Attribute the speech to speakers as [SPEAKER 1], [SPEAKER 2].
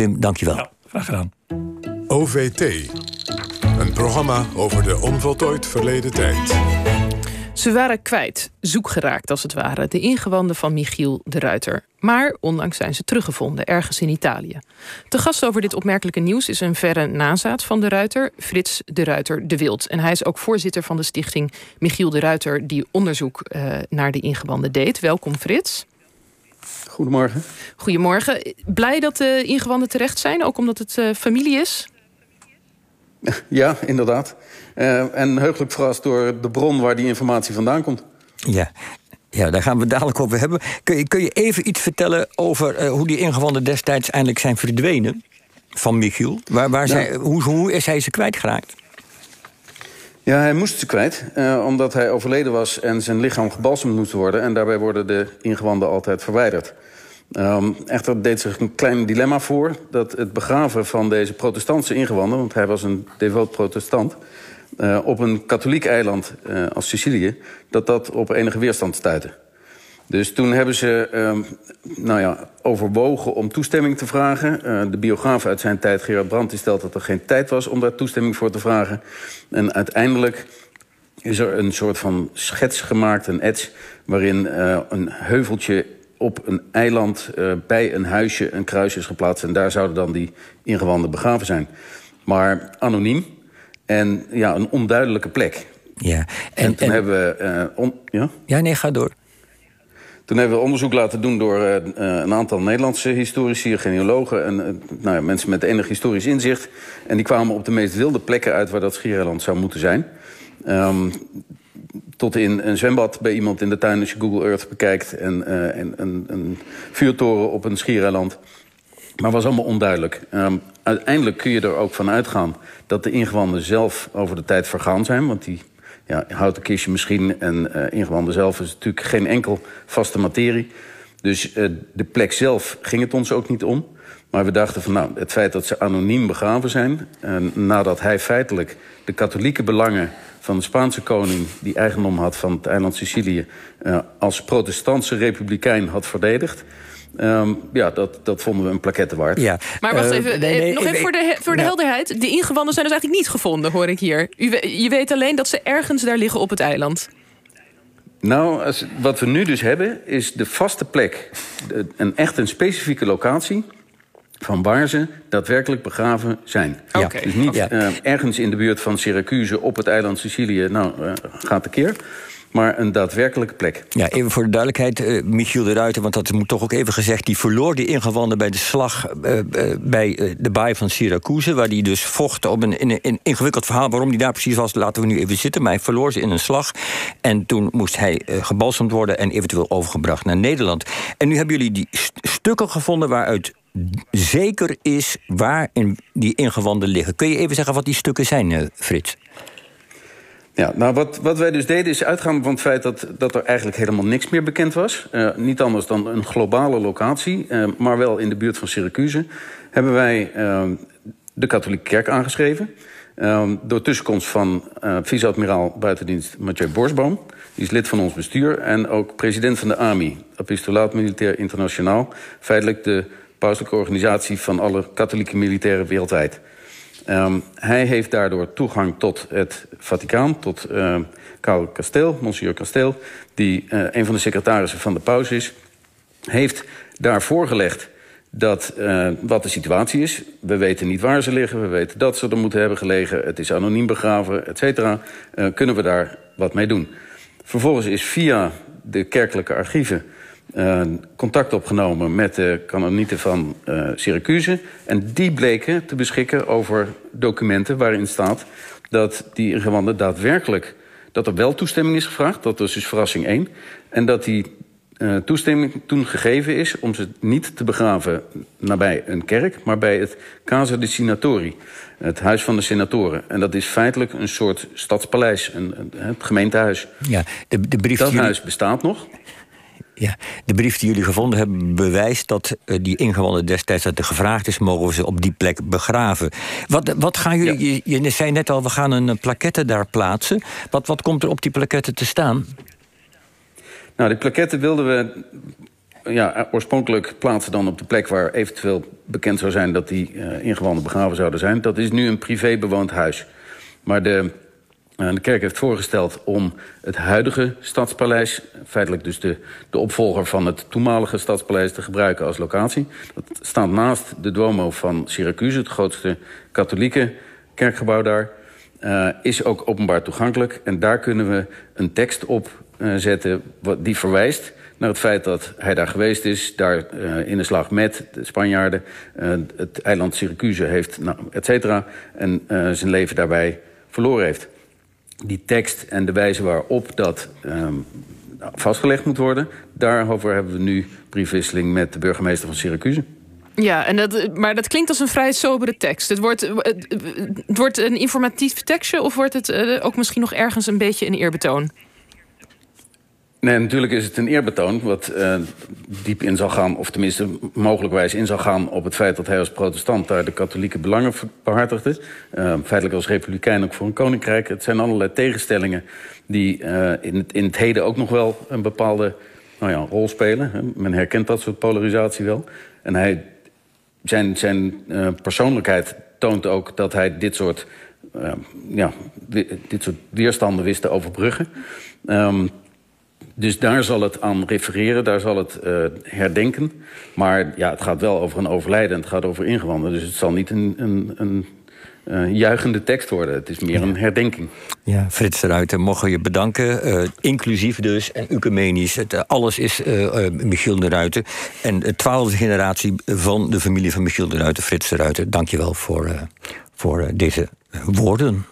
[SPEAKER 1] Wim, dankjewel.
[SPEAKER 2] Ja, graag gedaan.
[SPEAKER 3] OVT. Een programma over de onvoltooid verleden tijd.
[SPEAKER 4] Ze waren kwijt, zoek geraakt als het ware, de ingewanden van Michiel de Ruiter. Maar ondanks zijn ze teruggevonden, ergens in Italië. De gast over dit opmerkelijke nieuws is een verre nazaat van de Ruiter, Frits de Ruiter de Wild. En hij is ook voorzitter van de stichting Michiel de Ruiter, die onderzoek uh, naar de ingewanden deed. Welkom, Frits.
[SPEAKER 5] Goedemorgen.
[SPEAKER 4] Goedemorgen. Blij dat de ingewanden terecht zijn, ook omdat het uh, familie is?
[SPEAKER 5] Ja, inderdaad. Uh, en heugelijk verrast door de bron waar die informatie vandaan komt.
[SPEAKER 1] Ja, ja, daar gaan we het dadelijk over hebben. Kun je, kun je even iets vertellen over uh, hoe die ingewanden destijds eindelijk zijn verdwenen? Van Michiel. Waar, waar nou, zij, hoe, hoe is hij ze kwijtgeraakt?
[SPEAKER 5] Ja, hij moest ze kwijt, uh, omdat hij overleden was en zijn lichaam gebalsemd moest worden. En daarbij worden de ingewanden altijd verwijderd. Um, echter deed zich een klein dilemma voor dat het begraven van deze protestantse ingewanden... want hij was een devoot protestant... Uh, op een katholiek eiland uh, als Sicilië... dat dat op enige weerstand stuitte. Dus toen hebben ze um, nou ja, overwogen om toestemming te vragen. Uh, de biograaf uit zijn tijd, Gerard Brandt, die stelt dat er geen tijd was... om daar toestemming voor te vragen. En uiteindelijk is er een soort van schets gemaakt, een etch... waarin een heuveltje op een eiland uh, bij een huisje een kruis is geplaatst. En daar zouden dan die ingewanden begraven zijn. Maar anoniem en ja, een onduidelijke plek.
[SPEAKER 1] Ja. En,
[SPEAKER 5] en toen en... hebben we... On, ja?
[SPEAKER 1] ja, nee, ga door.
[SPEAKER 5] Toen hebben we onderzoek laten doen door uh, een aantal Nederlandse historici, genealogen... en nou ja, mensen met enig historisch inzicht. En die kwamen op de meest wilde plekken uit waar dat schiereiland zou moeten zijn. Um, tot in een zwembad bij iemand in de tuin als je Google Earth bekijkt... en, en een, een vuurtoren op een schiereiland. Maar was allemaal onduidelijk. Um, uiteindelijk kun je er ook van uitgaan dat de ingewanden zelf over de tijd vergaan zijn. Want die ja, houten kistje misschien en uh, ingewanden zelf is natuurlijk geen enkel vaste materie. Dus uh, de plek zelf ging het ons ook niet om. Maar we dachten van nou, het feit dat ze anoniem begraven zijn... nadat hij feitelijk de katholieke belangen van de Spaanse koning... die eigendom had van het eiland Sicilië... Uh, als protestantse republikein had verdedigd... Um, ja, dat, dat vonden we een plaquette waard.
[SPEAKER 4] Ja. Maar wacht even, uh, nee, nee, nog even ik, voor de, voor de ja. helderheid. De ingewanden zijn dus eigenlijk niet gevonden, hoor ik hier. U, je weet alleen dat ze ergens daar liggen op het eiland.
[SPEAKER 5] Nou, als, wat we nu dus hebben, is de vaste plek. De, een echt een specifieke locatie van waar ze daadwerkelijk begraven zijn.
[SPEAKER 4] Okay.
[SPEAKER 5] Dus niet
[SPEAKER 4] ja.
[SPEAKER 5] uh, ergens in de buurt van Syracuse op het eiland Sicilië... nou, uh, gaat de keer maar een daadwerkelijke plek.
[SPEAKER 1] Ja, even voor de duidelijkheid, uh, Michiel de Ruiter... want dat moet toch ook even gezegd... die verloor die ingewanden bij de slag uh, uh, bij de baai van Syracuse... waar die dus vocht op een, in ingewikkeld verhaal... waarom die daar precies was, laten we nu even zitten... maar hij verloor ze in een slag. En toen moest hij gebalsemd worden... en eventueel overgebracht naar Nederland. En nu hebben jullie die st stukken gevonden... waaruit zeker is waar in die ingewanden liggen. Kun je even zeggen wat die stukken zijn, Frits?
[SPEAKER 5] Ja, nou wat, wat wij dus deden is uitgaan van het feit dat, dat er eigenlijk helemaal niks meer bekend was. Uh, niet anders dan een globale locatie, uh, maar wel in de buurt van Syracuse. Hebben wij uh, de katholieke kerk aangeschreven. door tussenkomst van vice-admiraal buitendienst Mathieu Borsboom. Die is lid van ons bestuur en ook president van de AMI. Apostolaat Militair Internationaal. Feitelijk de pauselijke organisatie van alle katholieke militairen wereldwijd. Um, hij heeft daardoor toegang tot het Vaticaan, tot uh, Karel Kasteel, Monsieur Kasteel... die uh, een van de secretarissen van de paus is... heeft daar voorgelegd dat, uh, wat de situatie is. We weten niet waar ze liggen, we weten dat ze er moeten hebben gelegen... het is anoniem begraven, et cetera. kunnen we daar wat mee doen? Vervolgens is via de kerkelijke archieven... Uh, contact opgenomen met de kanonieten van uh, Syracuse. En die bleken te beschikken over documenten waarin staat... dat die ingewanden daadwerkelijk... dat er wel toestemming is gevraagd, dat is dus verrassing 1... en dat die uh, toestemming toen gegeven is om ze niet te begraven nabij een kerk... maar bij het Casa de Senatori, het huis van de senatoren. En dat is feitelijk een soort stadspaleis, een, een, het gemeentehuis.
[SPEAKER 1] Ja, de, de brief
[SPEAKER 5] dat
[SPEAKER 1] jullie...
[SPEAKER 5] huis bestaat nog...
[SPEAKER 1] Ja, de brief die jullie gevonden hebben bewijst dat uh, die ingewanden destijds dat er gevraagd is, mogen we ze op die plek begraven. Wat, wat gaan jullie, ja. je, je, zei net al, we gaan een plaquette daar plaatsen. Wat, wat komt er op die plaquette te staan?
[SPEAKER 5] Nou, die plaquette wilden we ja, oorspronkelijk plaatsen dan op de plek waar eventueel bekend zou zijn dat die uh, ingewanden begraven zouden zijn. Dat is nu een privé bewoond huis. Maar de, de kerk heeft voorgesteld om het huidige stadspaleis, feitelijk dus de, de opvolger van het toenmalige stadspaleis, te gebruiken als locatie. Dat staat naast de Duomo van Syracuse, het grootste katholieke kerkgebouw daar. Uh, is ook openbaar toegankelijk. En daar kunnen we een tekst op zetten die verwijst naar het feit dat hij daar geweest is... daar in de slag met de Spanjaarden het eiland Syracuse heeft, nou, et cetera... en zijn leven daarbij verloren heeft. Die tekst en de wijze waarop dat um, vastgelegd moet worden... daarover hebben we nu briefwisseling met de burgemeester van Syracuse.
[SPEAKER 4] Ja, en dat, maar dat klinkt als een vrij sobere tekst. Het wordt, het wordt een informatief tekstje... of wordt het ook misschien nog ergens een beetje een eerbetoon?
[SPEAKER 5] Nee, natuurlijk is het een eerbetoon wat uh, diep in zal gaan... of tenminste mogelijkwijs in zal gaan op het feit dat hij als protestant... daar de katholieke belangen behartigde. Uh, feitelijk als republikein ook voor een koninkrijk. Het zijn allerlei tegenstellingen die uh, in, het, in het heden ook nog wel... een bepaalde nou ja, rol spelen. Men herkent dat soort polarisatie wel. En hij, zijn, zijn persoonlijkheid toont ook dat hij dit soort, ja, dit soort weerstanden wist te overbruggen... Um, dus daar zal het aan refereren, daar zal het uh, herdenken. Maar ja, het gaat wel over een overlijden en het gaat over ingewanden. Dus het zal niet een, een, een uh, juichende tekst worden. Het is meer een herdenking.
[SPEAKER 1] Ja, Frits de Ruiter, mogen je bedanken. Uh, inclusief dus en ecumenisch. Het, uh, alles is Michiel de Ruiter. En de twaalfde generatie van de familie van Michiel de Ruiter, Frits de Ruiter. Dank je wel voor, voor deze woorden.